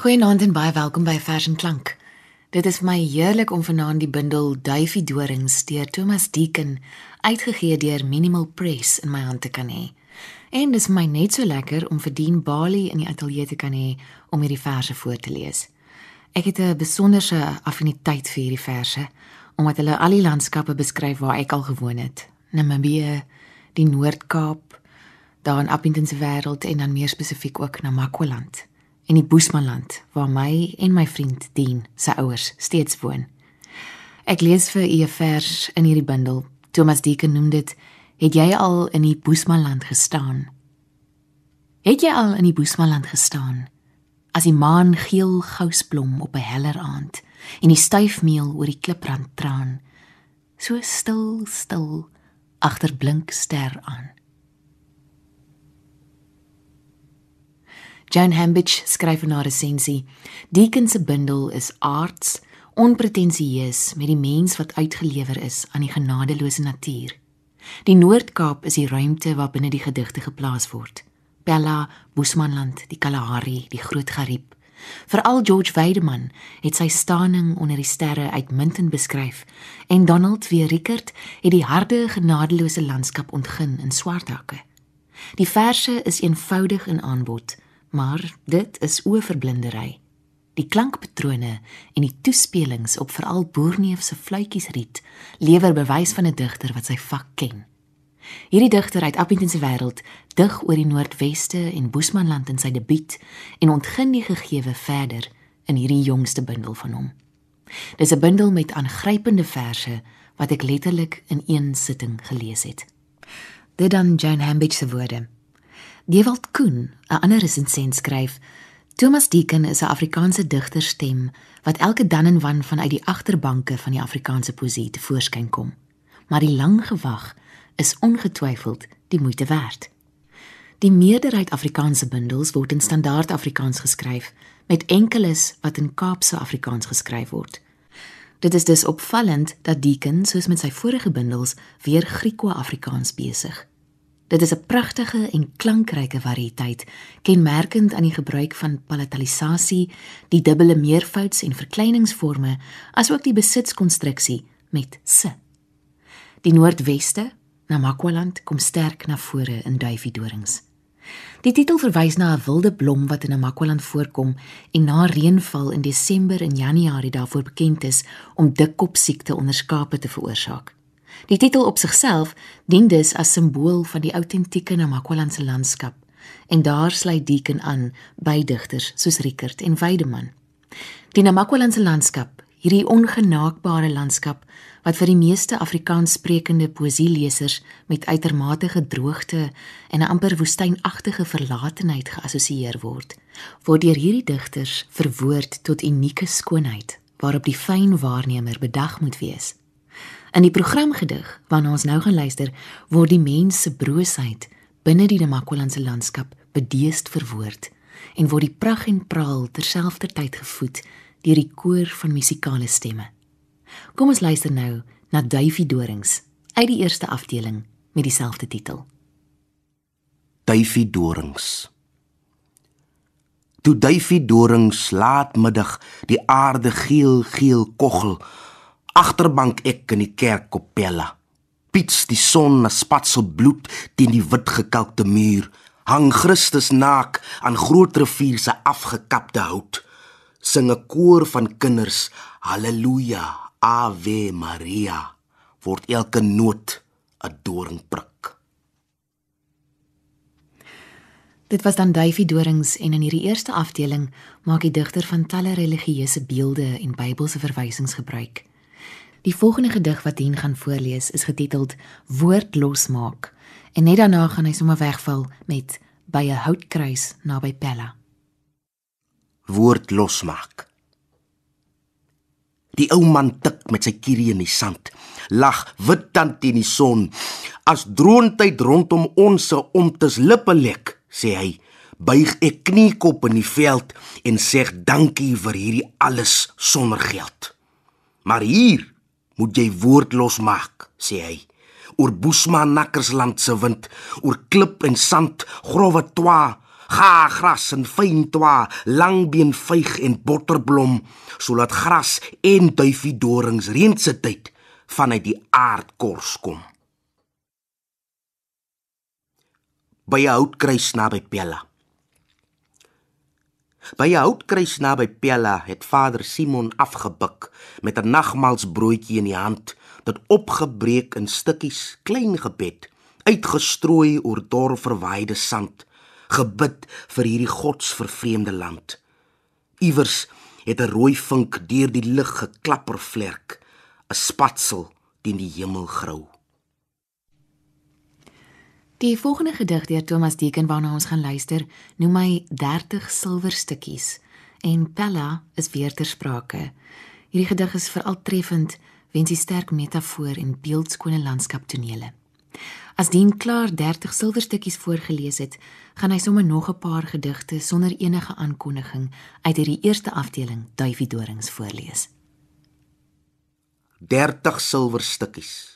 Goeienaand en baie welkom by Vers en Klank. Dit is my heerlik om vanaand die bundel Duifie Dorings deur Thomas Deacon uitgegee deur Minimal Press in my hand te kan hê. En dit is my net so lekker om vir Dean Bali in die ateljee te kan hê om hierdie verse voor te lees. Ek het 'n besonderse affiniteit vir hierdie verse omdat hulle al die landskappe beskryf waar ek al gewoon het. Namibië, die Noord-Kaap, daar in Appington se wêreld en dan meer spesifiek ook Namakwa-land en die Boesmanland waar my en my vriend Dean se ouers steeds woon. Ek lees vir u 'n vers in hierdie bundel. Thomas Deacon noem dit: "Het jy al in die Boesmanland gestaan?" Het jy al in die Boesmanland gestaan? As die maan geel gousblom op 'n heller aand en die styfmeel oor die kliprand traan, so stil, stil agter blink ster aan. Joan Hambidge skryf in haar resensie: Deacon se bundel is aards, onpretensieus met die mens wat uitgelewer is aan die genadeloose natuur. Die Noord-Kaap is die ruimte waarbinne die gedigte geplaas word. Bella, Boesmanland, die Kalahari, die Groot Gariep. Veral George Weideman het sy staaning onder die sterre uitmuntend beskryf en Donald W. Rickert het die harde genadeloose landskap ontgin in swart hakke. Die verse is eenvoudig in aanbod, maar dit is oorverblindery. Die klankpatrone en die toespelings op veral Boerneef se fluitjiesriet lewer bewys van 'n digter wat sy vak ken. Hierdie digter uit Appington se wêreld dig oor die Noordweste en Boesmanland in sy debuut en ontgin die gegewe verder in hierdie jongste bundel van hom. Dis 'n bundel met aangrypende verse wat ek letterlik in een sitting gelees het. Dit dan Joan Hambidge se woorde. Dewald Koen, 'n ander resensent skryf: Thomas Deacon is 'n Afrikaanse digterstem wat elke dan en wan vanuit die agterbanke van die Afrikaanse poësie te voorskyn kom. Maar die lang gewag is ongetwyfeld die moeite werd. Die meerderheid Afrikaanse bundels word in standaard Afrikaans geskryf, met enkeles wat in Kaapse Afrikaans geskryf word. Dit is dus opvallend dat Deacon, soos met sy vorige bundels, weer Griekwa-Afrikaans besig. Dit is 'n pragtige en klankryke variëteit, kenmerkend aan die gebruik van palatalisasie, die dubbele meervouds en verkleiningsforme, asook die besitskonstruksie met se. Die Noordweste, Namakwaland, kom sterk na vore in Duifie Dorings. Die titel verwys na 'n wilde blom wat in Namakwaland voorkom en na reënval in Desember en Januarie daarvoor bekend is om dikkop siekte onder skape te veroorsaak. Die titel op sigself dien dus as simbool van die autentieke Namakwalandse landskap en daar sluit Deacon aan by digters soos Rickert en Weideman. Die Namakwalandse landskap, hierdie ongenaakbare landskap wat vir die meeste Afrikaanssprekende poësielesers met uitermate droogte en 'n amper woestynagtige verlatenheid geassosieer word, word deur hierdie digters verwoord tot unieke skoonheid waarop die fyn waarnemer bedag moet wees. In die programgedig waarna ons nou gaan luister, word die mens se broosheid binne die Namakwalandse landskap bedeesd verwoord en word die pragt en praal terselfdertyd gevoed deur die koor van musikale stemme. Kom ons luister nou na Duifie Dorings uit die eerste afdeling met dieselfde titel. Duifie Dorings Toe Duifie Dorings laatmiddag die aarde geel geel koggel agterbank ek in die kerk op Pella. Piets die son na spatsel bloed teen die wit gekalkte muur. Hang Christus naak aan groot rivier se afgekapte hout. Sing 'n koor van kinders, haleluja, ave maria. Word elke noot 'n doringprik. Dit was dan Duifie Dorings en in hierdie eerste afdeling maak die digter van talle religieuse beelde en Bybelse verwysings gebruik. Die volgende gedig wat Dien gaan voorlees is getiteld Woord losmaak en net daarna gaan hy sommer wegval met by 'n houtkruis naby Pella. Woord losmaak. Die ou man tik met sy kierie in die sand, lag wit tand in die son. As droontyd rondom ons se omtes lippe lek, sê hy, buig ek kniekop in die veld en sê dankie vir hierdie alles sonder geld. Maar hier moet jy woord losmaak, sê hy. Oor Boesman Nakkersland se wind, oor klip en sand, growwe twa, Gaagras en fyntoa, langbeen vyg en botterblom, sodat gras en duifie dorings reeds se tyd vanuit die aardkors kom. By 'n houtkruis naby Pella. By 'n houtkruis naby Pella het Vader Simon afgebuk met 'n nagmaalsbroodjie in die hand, dit opgebreek in stukkies, klein gebed, uitgestrooi oor dor verwaaide sand, gebid vir hierdie godsvervreemde land. Iewers het 'n rooi vink deur die lug geklapper vlerk, 'n spatsel teen die hemel grou. Die volgende gedig deur Thomas Deeken waarna ons gaan luister, noem hy 30 silwerstukkies en Pella is weer ter sprake. Hierdie gedig is veral treffend weens die sterk metafoor en beeldskone landskaptonele. As Dien klaar 30 silwerstukkies voorgeles het, gaan hy sommer nog 'n paar gedigte sonder enige aankondiging uit hierdie eerste afdeling Duifie Dorings voorlees. 30 silwerstukkies.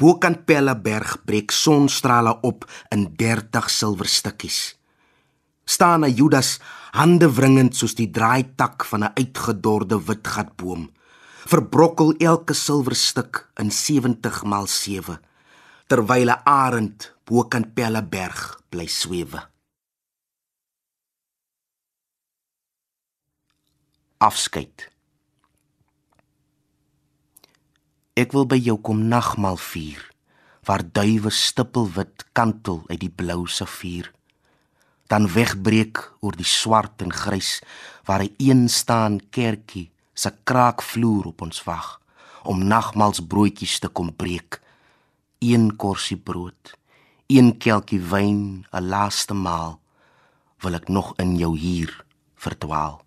Bokant Pellaberg breek sonstrale op in 30 silwerstukkies. staan 'n Judas hande wringend soos die draaitak van 'n uitgedorde witgatboom verbrokkel elke silwerstuk in 70 maal 7 terwyl 'n arend bo kan Pelleberg bly swewe. Afskeid. Ek wil by jou kom nagmaal vier waar duwe stippelwit kantel uit die blou safier dan wegbreek oor die swart en grys waar 'n een staan kerkie se kraakvloer op ons wag om nagmaalsbroodjies te kom breek. Een korsie brood, een kelkie wyn, 'n laaste maal wil ek nog in jou hier verdwaal.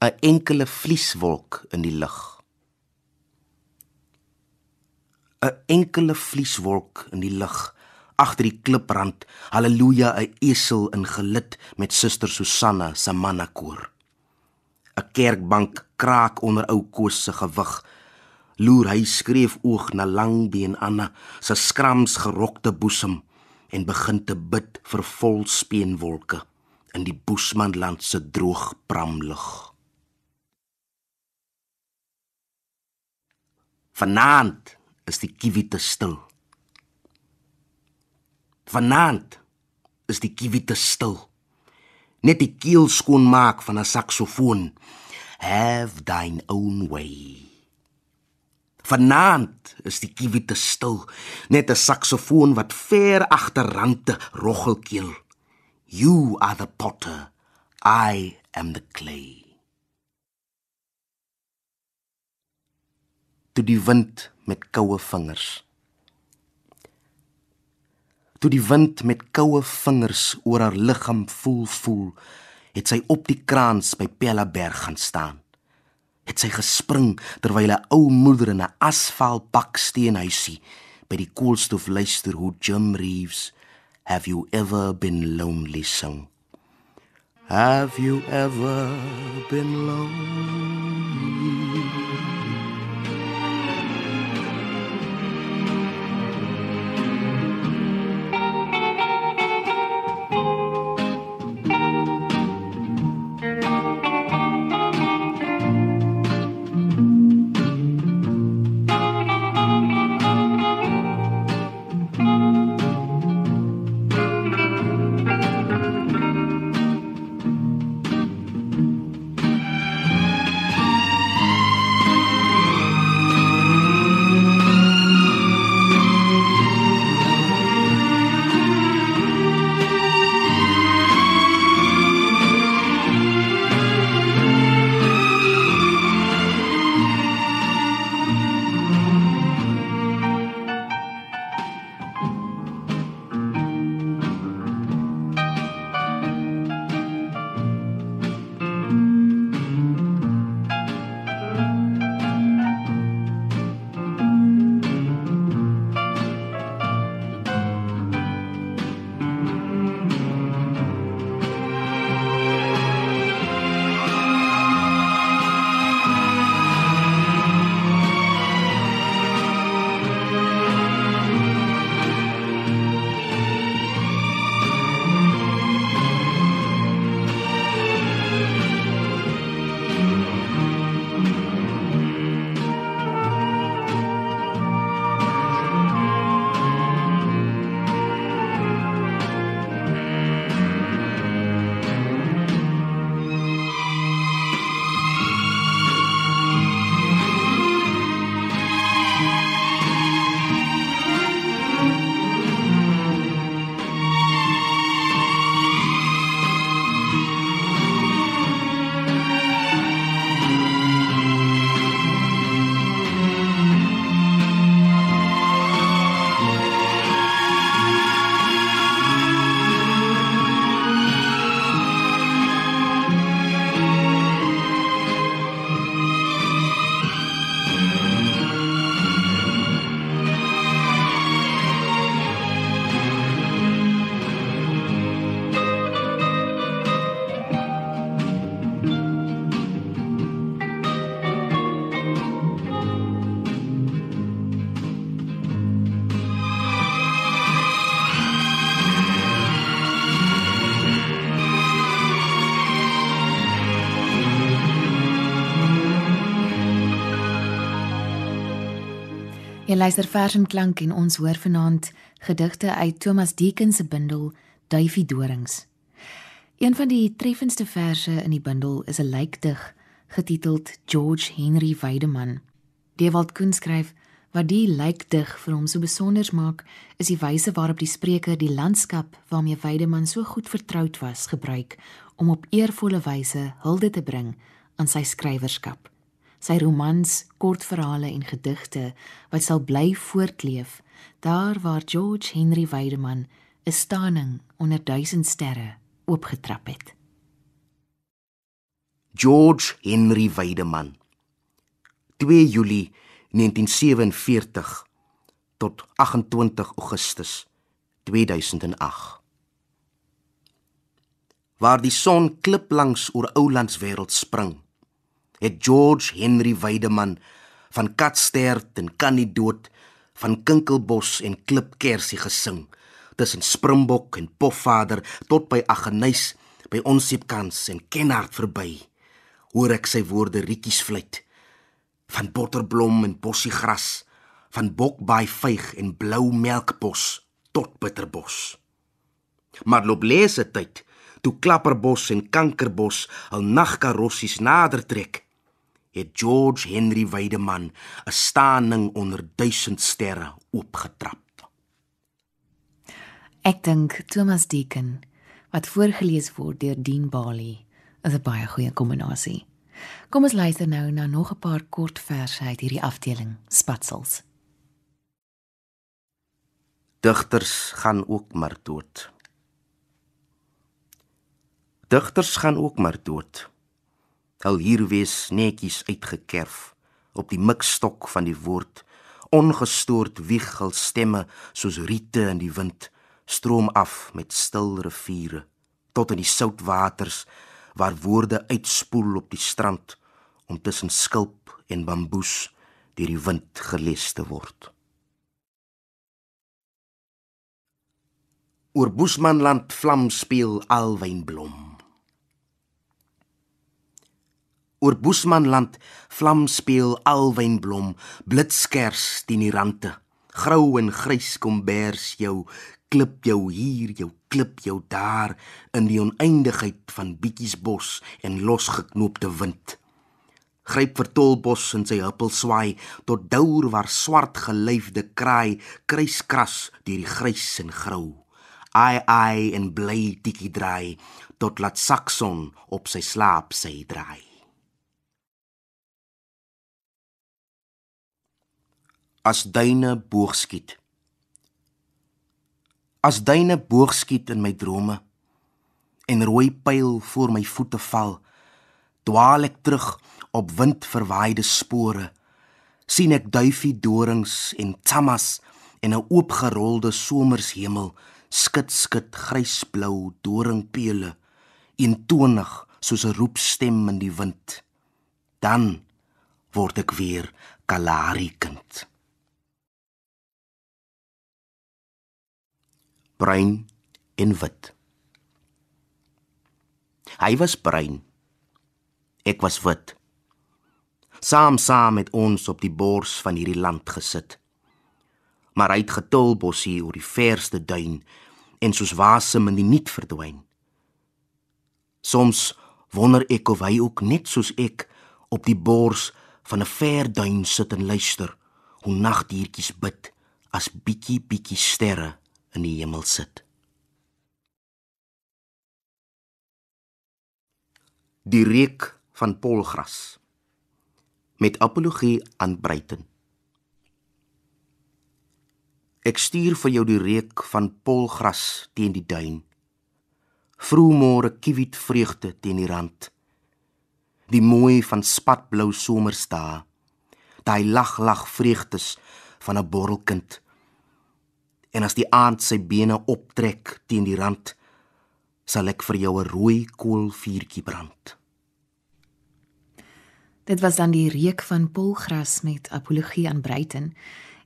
'n Enkele vlieswolk in die lug. 'n Enkele vlieswolk in die lug. Agter die kliprand haleluja 'n esel in gelid met suster Susanna se mannakoor. 'n kerkbank kraak onder ou Koos se gewig. Loer hy skreef oog na langbeen Anna se skrams gerokte boesem en begin te bid vir vol speenwolke in die Boesmanland se droog pramlug Vanaand is die kiwi te stil Vanaand is die kiwi te stil. Net die keel skoon maak van 'n saksofoon. Have thine own way. Vanaand is die kiwi te stil. Net 'n saksofoon wat ver agterrande roggelkeel. You are the potter. I am the clay. Toe die wind met koue vingers. Toe die wind met koue vingers oor haar liggaam voel voel het sy op die kraans by Pellaberg gaan staan. Het sy gespring terwyl 'n ou moeder in 'n asfalt baksteenhuisie by die koolstof luister hoe Jim Reeves have you ever been lonely? sing. Have you ever been lonely Jy luister vers en klank en ons hoor vanaand gedigte uit Thomas Deeken se bundel Duifie Dorings. Een van die treffendste verse in die bundel is 'n lijkdig getiteld George Henry Weideman. Dewald Koen skryf wat die lijkdig vir hom so besonder maak, is die wyse waarop die spreker die landskap waarmee Weideman so goed vertroud was, gebruik om op eervolle wyse hulde te bring aan sy skrywerskap sy romans, kortverhale en gedigte wat sal bly voortleef daar waar George Henry Weideman 'n staning onder duisend sterre oopgetrap het. George Henry Weideman 2 Julie 1947 tot 28 Augustus 2008 Waar die son klip langs oor Oulands wêreld spring het George Henry Weideman van Katstert en Kanidood van Kinkelbos en Klipkersie gesing tussen Springbok en Pofvader tot by Aggeneys by Onsepkans en Kenhardt verby hoor ek sy woorde rietjies fluit. Van botterblom en bossiegras van bokbaai vyg en blou melkbos tot bitterbos. Maar loop lese tyd toe klapperbos en kankerbos al nagkarossies nader trek het George Henry Weideman 'n staaning onder duisend sterre oopgetrap. Ek dink Thomas Deacon wat voorgeles word deur Dean Bali is 'n baie goeie kombinasie. Kom ons luister nou na nog 'n paar kort verse uit hierdie afdeling Spatsels. Digters gaan ook maar dood. Digters gaan ook maar dood al hier wees netjies uitgekerf op die mikstok van die woord. Ongestoord wiegel stemme soos riete in die wind. Stroom af met stil riviere tot in die soutwaters waar woorde uitspoel op die strand om tussen skulp en bamboes deur die wind geles te word. Oor boesmanland vlam speel alwynblom Oor Boesmanland vlam speel alwynblom, blitskers teen die rande. Grou en grys kom bers jou, klip jou hier, jou klip jou daar in die oneindigheid van bietjies bos en losgeknoopte wind. Gryp vir tolbos in sy huppel swaai tot douer waar swart gelyfde kraai kruiskras deur die grys en grou. Ai ai en bly tikkie draai tot laat sakson op sy slaap sy draai. As duine boogskiet. As duine boogskiet in my drome en rooi pyl voor my voete val, dwaal ek terug op windverwaaide spore. sien ek duifie dorings en tamas en 'n oopgerolde somershemel, skit skit grysblou doringpele, eentonig soos 'n roepstem in die wind. Dan word ek weer Kalahari kind. Bruin en wit. Hy was bruin. Ek was wit. Saam saam met ons op die bors van hierdie land gesit. Maar hy het getol bossie oor die verste duin en soos wasem in die niet verdwyn. Soms wonder ek of hy ook net soos ek op die bors van 'n ver duin sit en luister hoe nagdiertjies bid as bietjie bietjie sterre in die hemel sit. Die reuk van polgras met apologie aan Bruiten. Ek stuur vir jou die reuk van polgras teen die duin. Vroegmôre kiewit vreugde teen die rand. Die mooi van spatblou somersdae. Daai lag lag vreugdes van 'n borrelkind en as die aand sy bene optrek teen die rand sal ek vir jou 'n rooi koolvuurtjie brand. Dit was dan die reuk van polgras met apologie aan Breiten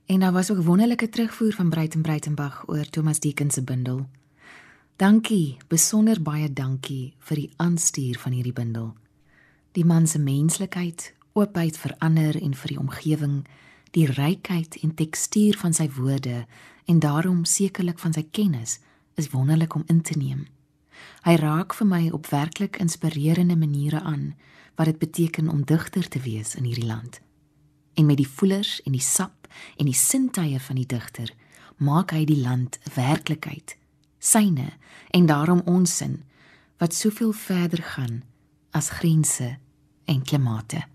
en daar was ook wonderlike terugvoer van Breiten Breitenberg oor Thomas Deacon se bundel. Dankie, besonder baie dankie vir die aanstuur van hierdie bundel. Die man se menslikheid, oopheid vir ander en vir die omgewing, die rykheid en tekstuur van sy woorde en daarom sekerlik van sy kennis is wonderlik om in te neem. Hy raak vir my op werklik inspirerende maniere aan wat dit beteken om digter te wees in hierdie land. En met die voelers en die sap en die sintuie van die digter maak hy die land 'n werklikheid, syne en daarom ons sin wat soveel verder gaan as grense en klimate.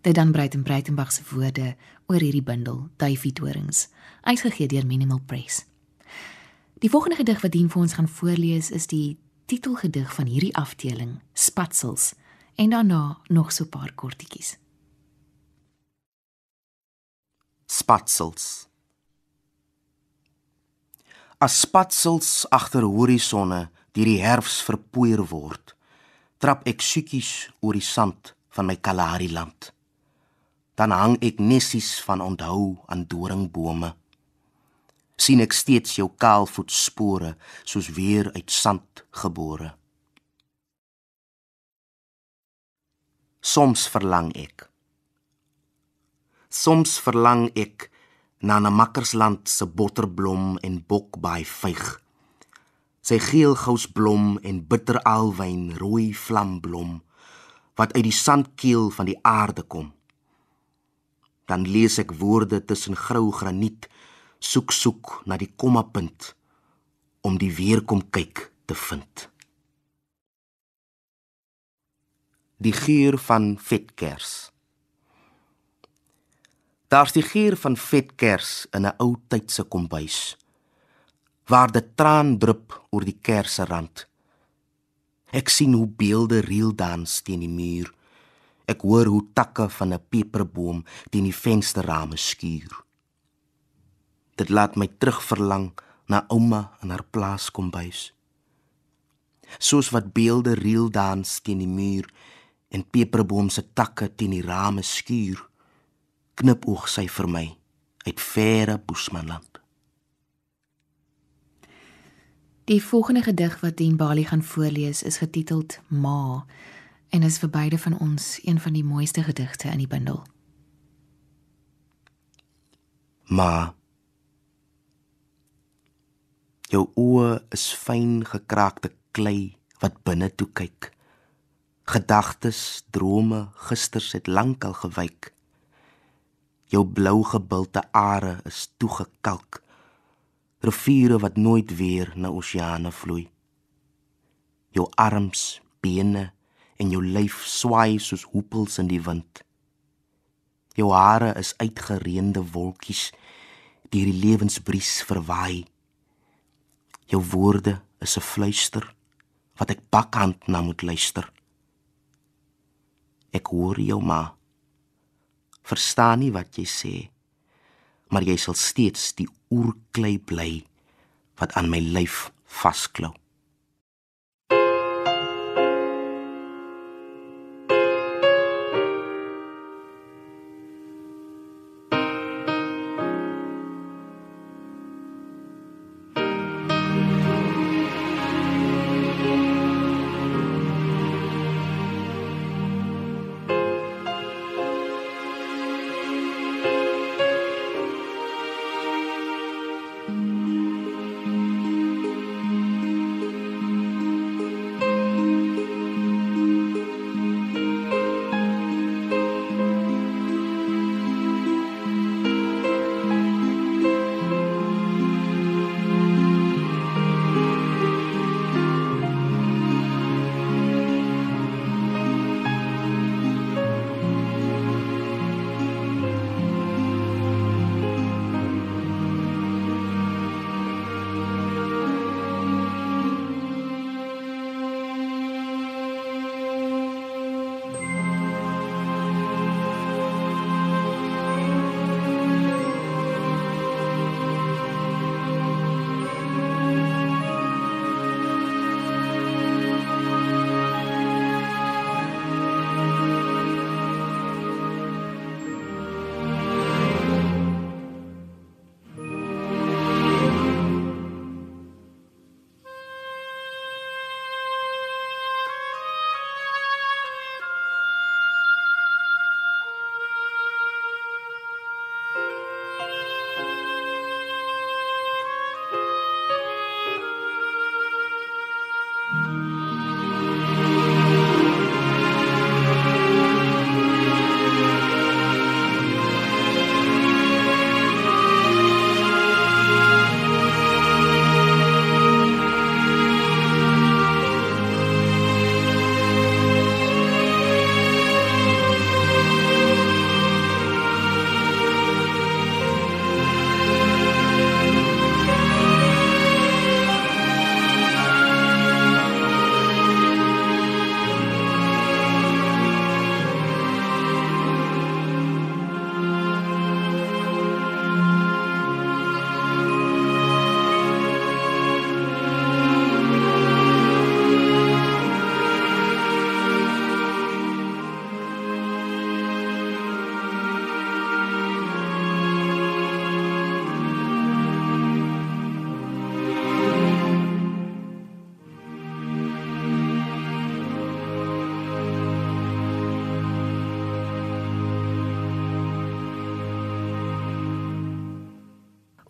Dit dan Breiten Breitenberg se woorde oor hierdie bundel, Duifie Dorings, uitgegee deur Minimal Press. Die volgende gedig wat Dien vir ons gaan voorlees is die titelgedig van hierdie afdeling, Spatsels, en daarna nog so 'n paar kortetjies. Spatsels. As spatsels agter horisonne deur die herfs verpoeier word, trap ek siekies oor die sand van my Kalahari land. Dan hang ek nessies van onthou aan doringbome sien ek steeds jou kaalvoetspore soos weer uit sand gebore. Soms verlang ek. Soms verlang ek na 'n makkersland se botterblom en bokbaai vyg. Sy geelgousblom en bitteralwyn rooi vlamblom wat uit die sandkeel van die aarde kom. Dan lees ek woorde tussen grou graniet soek soek na die kommapunt om die weerkom kyk te vind. Die geur van vetkers. Daar's die geur van vetkers in 'n ou tydse kombuis waar dit traan drup oor die kerserand. Ek sien hoe beelde reel dans teen die muur. Ek hoor hoe takke van 'n peperboom teen die vensterrame skuur. Dit laat my terugverlang na ouma in haar plaas kombuis. Soos wat beelde reel dans teen die muur en peperboom se takke teen die rame skuur, knipoog sy vir my uit verre Boesmanland. Die volgende gedig wat Dien Bali gaan voorlees is getiteld Ma en is vir beide van ons een van die mooiste gedigte in die bundel. Ma Jou oë is fyn gekraakte klei wat binne toe kyk. Gedagtes, drome, gisters het lankal gewyk. Jou blou gebulte are is toegekalk. Riviere wat nooit weer na oseane vloei. Jou arms, bene en jou lyf swaai soos hoepels in die wind. Jou hare is uitgereende wolkies deur die lewensbries verwaai. Jou woorde is 'n fluister wat ek bakhand na moet luister. Ek hoor jou ma. Verstaan nie wat jy sê, maar jy sal steeds die oerklei bly wat aan my lyf vasklou.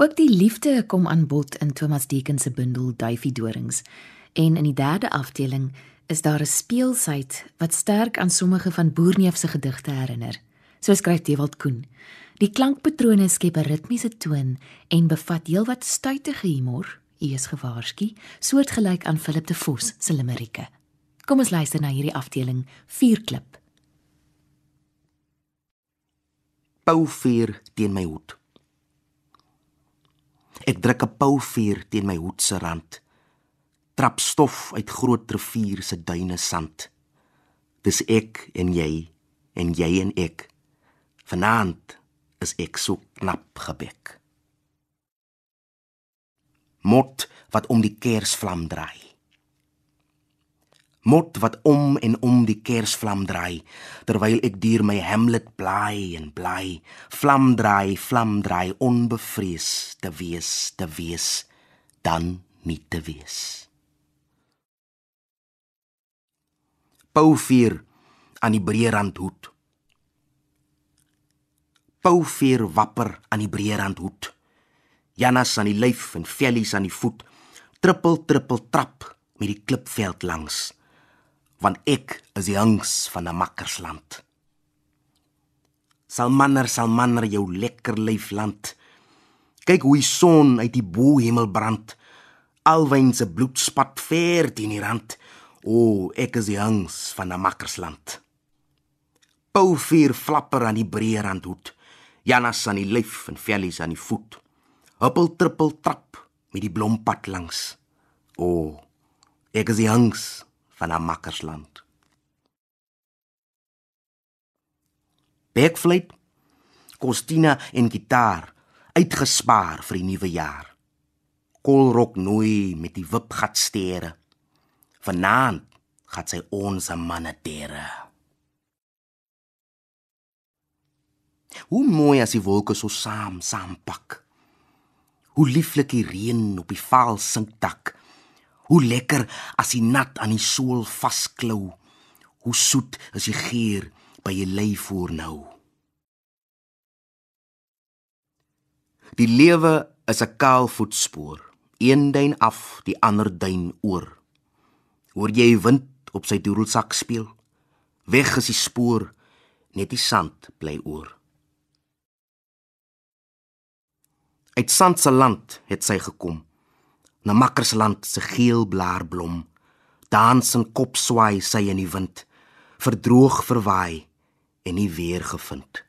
Ook die liefde kom aan bod in Thomas Deeken se bundel Duifie Dorings. En in die derde afdeling is daar 'n speelsheid wat sterk aan sommige van Boerneef se gedigte herinner. So skryf Dewald Koen. Die klankpatrone skep 'n ritmiese toon en bevat heelwat stuitige humor, u is gewaarsku, soortgelyk aan Philip de Vos se limerieke. Kom ons luister na hierdie afdeling Vuurklip. Pouvuur teen my hoed. Ek druk 'n pouvuur teen my hoed se rand trap stof uit groot rivier se duine sand. Dis ek en jy en jy en ek. Vanaand is ek so knap gebek. Mot wat om die kersvlam draai. Mot wat om en om die kersvlam draai terwyl ek deur my Hamlet bly en bly. Vlam draai, vlam draai onbevrees te wees, te wees dan nie te wees. Pouvuur aan die breë rand hoed. Pouvuur wapper aan die breë rand hoed. Janas aan die lyf en vellies aan die voet. Trippel trippel trap met die klipveld langs. Want ek is die hangs van 'n makkersland. Salmanner salmanner jou lekker lyf land. Kyk hoe die son uit die bo hemel brand. Alwyn se bloed spat ver teen die rand. O, ek is die hangs van 'n makkersland. Pouvuur flapper aan die breë randhoed. Janas aan die lyf en vellies aan die voet. Huppel trippel trap met die blompad langs. O, ek is die hangs van 'n makkersland. Backflip, Costina en gitaar uitgespaar vir die nuwe jaar. Kolrok nooi met die wipgat stere. Vanaand gaan sy ons manne tere. Hoe mooi as die wolke so saam saam pak. Hoe lieflik die reën op die vaal sinkdak. Hoe lekker as die nat aan die sool vasklou. Hoe soet is die geur by jou lyf voor nou. Die lewe is 'n kaal voetspoor, een duin af, die ander duin oor. Hoor jy wind op sy doedelsak speel? Weg is die spoor, net die sand bly oor. Uit sand se land het sy gekom. Na makkersland se geel blaarblom. Dans en kop swaai sy in die wind, verdroog verwaai en nie weer gevind.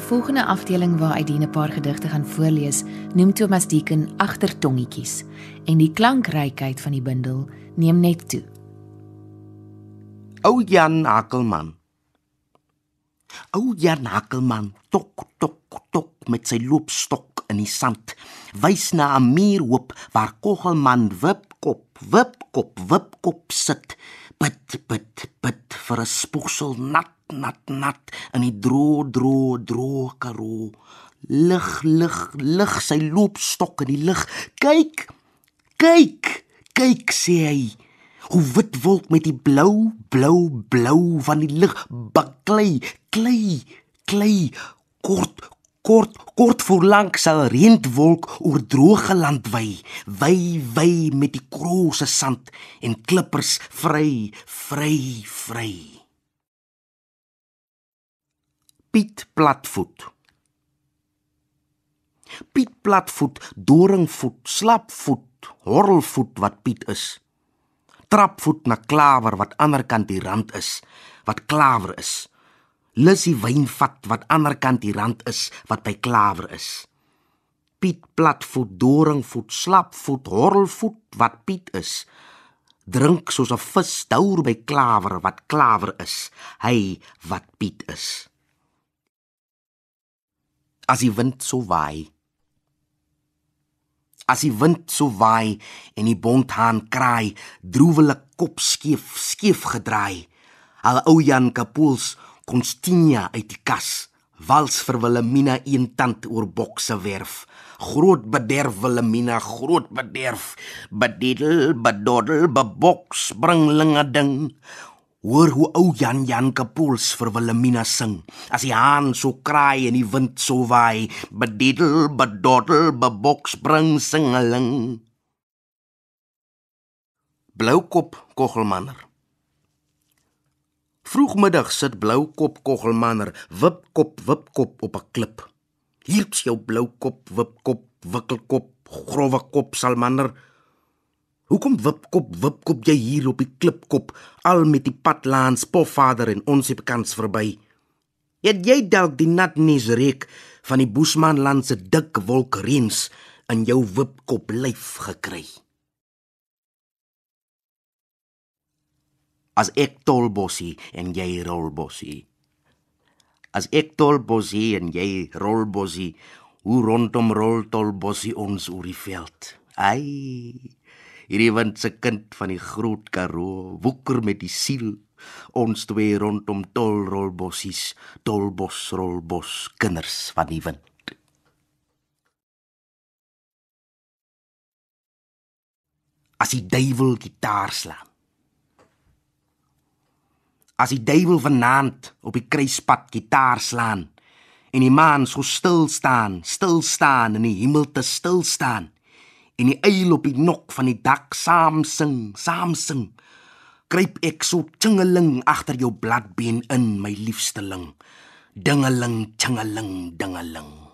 Volgende afdeling waar Aidine 'n paar gedigte gaan voorlees, noem Thomas Deeken agtertongetjies en die klankrykheid van die bundel neem net toe. Ou Jan Akelman. Ou Jan Hakkelman tok tok tok met sy loopstok in die sand, wys na 'n muurhoop waar Koggelman wipkop, wipkop, wipkop sit. Bid, bid, bid vir 'n spoegsel nat, nat, nat in die droë, droë, droë karoo. Lig, lig, lig sy loopstok in die lug. Kyk! Kyk! Kyk sê hy. Hoe wit wolk met die blou, blou, blou van die lug baklei, klei, klei, kort, kort, kort voor lank sal reentwolk oor droë land wy, wy, wy met die krose sand en klippers vry, vry, vry. Piet platvoet. Piet platvoet, doringvoet, slapvoet, horrelvoet wat Piet is trapvoet na klawer wat ander kant die rand is, wat klawer is. Lussie wynvat wat ander kant die rand is, wat by klawer is. Piet platvoet, doringvoet, slapvoet, horrelvoet wat Piet is. Drink soos 'n vis douer by klawer wat klawer is, hy wat Piet is. As die wind so waai, As die wind so waai en die bonthaan kraai, droewelik kop skief, skief gedraai. Al ou Jan Kapuls Constinia uit die kas, wals vir Wilhelmina een tand oor bokse werf. Groot bederf Wilhelmina, groot bederf. Bededel, bedoddel, beboks, bringlinge ding. Hoor hoe ou Jan Jan Kapuls vir Wilhelmina sing. As die haan so kraai en die wind so waai, bededel, bedoddel, beboks bring singeling. Bloukop Kogelmanner. Vroegmiddag sit Bloukop Kogelmanner wipkop wipkop op 'n klip. Hier's jou Bloukop wipkop wikkelkop growwe kop salmanner. Hoekom wipkop wipkop jy hier op die klipkop al met die padlaans pofvader en ons het bekans verby? Het jy dalk die natnies reek van die Boesmanland se dik wolkreens in jou wipkop lyf gekry? As ek tolbossie en jy rolbossie. As ek tolbossie en jy rolbossie, hoe rondom rol tolbossie ons oor die veld. Ai hierdie wind se kind van die groot Karoo, woeker met die siel. Ons twee rondom tolrolbossies, tolbosrolbos, kinders van die wind. As die duiwel gitaar slaan. As die duiwel vanaand op die kruispad gitaar slaan en die maan so stil staan, stil staan in die hemel te stil staan en die eil op die nok van die dak saam sing, saam sing. Kruip ek so tingeling agter jou bladbeen in, my liefsteling. Dingeling, tingeling, dingeling.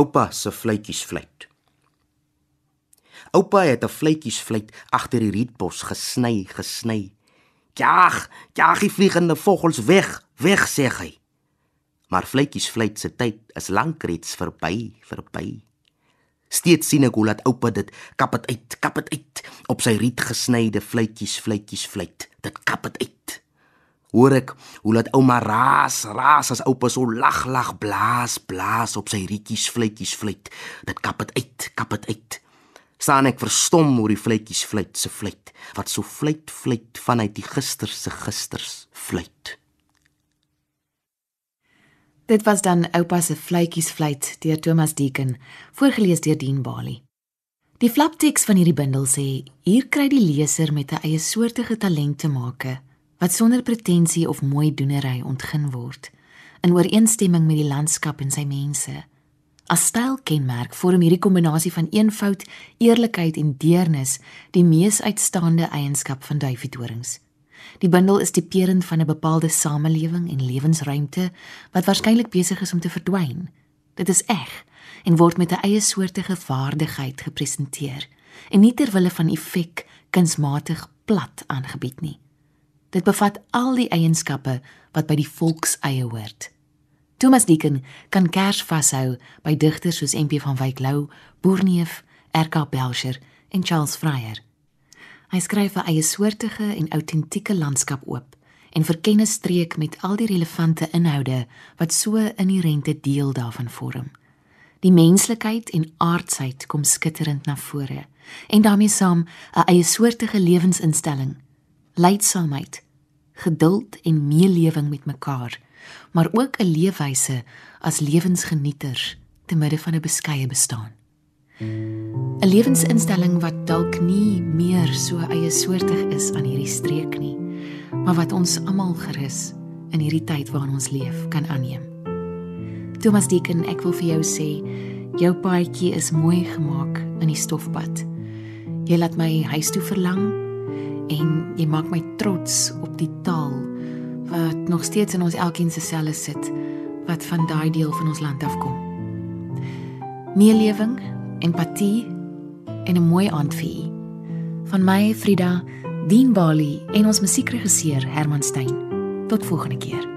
Oupa se fluitjies fluit. Oupa het 'n fluitjies fluit agter die rietbos gesny, gesny. "Jag, jag die vliegende vogels weg, weg," sê hy. Maar fluitjies fluit se tyd is lank reeds verby, verby. Steeds sien ek hoe laat oupa dit kap dit uit, kap dit uit op sy riet gesnyde fluitjies, fluitjies fluit. Dit kap dit uit. Hoor ek hoe laat ouma raas, raas as oupa so lag lag blaas, blaas op sy rietjies, fluitjies fluit. Dit kap dit uit, kap dit uit. Staan ek verstom oor die fluitjies fluit se fluit wat so fluit fluit vanuit die gister se gisters fluit. Dit was dan oupa se fluitjies fluit deur Thomas Deeken, voorgeles deur Dean Bali. Die flapteks van hierdie bundel sê: "Hier kry die leser met 'n eie soortige talent te make wat sonder pretensie of mooi doenery ontgin word in ooreenstemming met die landskap en sy mense." As stylkenmerk vorm hierdie kombinasie van eenvoud, eerlikheid en deernis die mees uitstaande eienskap van duifiedorings. Die bundel is tipeerend van 'n bepaalde samelewing en lewensruimte wat waarskynlik besig is om te verdwyn. Dit is eg en word met 'n eie soortige waardigheid gepresenteer en nie ter wille van effek kunsmatig plat aangebied nie. Dit bevat al die eienskappe wat by die volkseie hoort. Thomas Deeken kan kers vashou by digters soos MP van Wyk Lou, Boerneef, R.K. Belcher en Charles Fryer. Hy skryf 'n eie soortige en autentieke landskap oop en verken 'n streek met al die relevante inhoude wat so inherente deel daarvan vorm. Die menslikheid en aardsheid kom skitterend na vore en daarmee saam 'n eie soortige lewensinstelling, leidsaamheid, geduld en meelewing met mekaar, maar ook 'n leefwyse as lewensgenieters te midde van 'n beskeie bestaan. 'n Lewensinstelling wat dalk nie meer so eie soortig is aan hierdie streek nie, maar wat ons almal gerus in hierdie tyd waarin ons leef kan aanneem. Thomas Deeken, ek wil vir jou sê, jou paadjie is mooi gemaak in die stofpad. Jy laat my huis toe verlang en jy maak my trots op die taal wat nog steeds in ons elkeen se selle sit wat van daai deel van ons land afkom. Meelewing empatie en 'n mooi aand vir u. Van my Frida, Dean Bali en ons musiekregisseur Herman Stein. Tot volgende keer.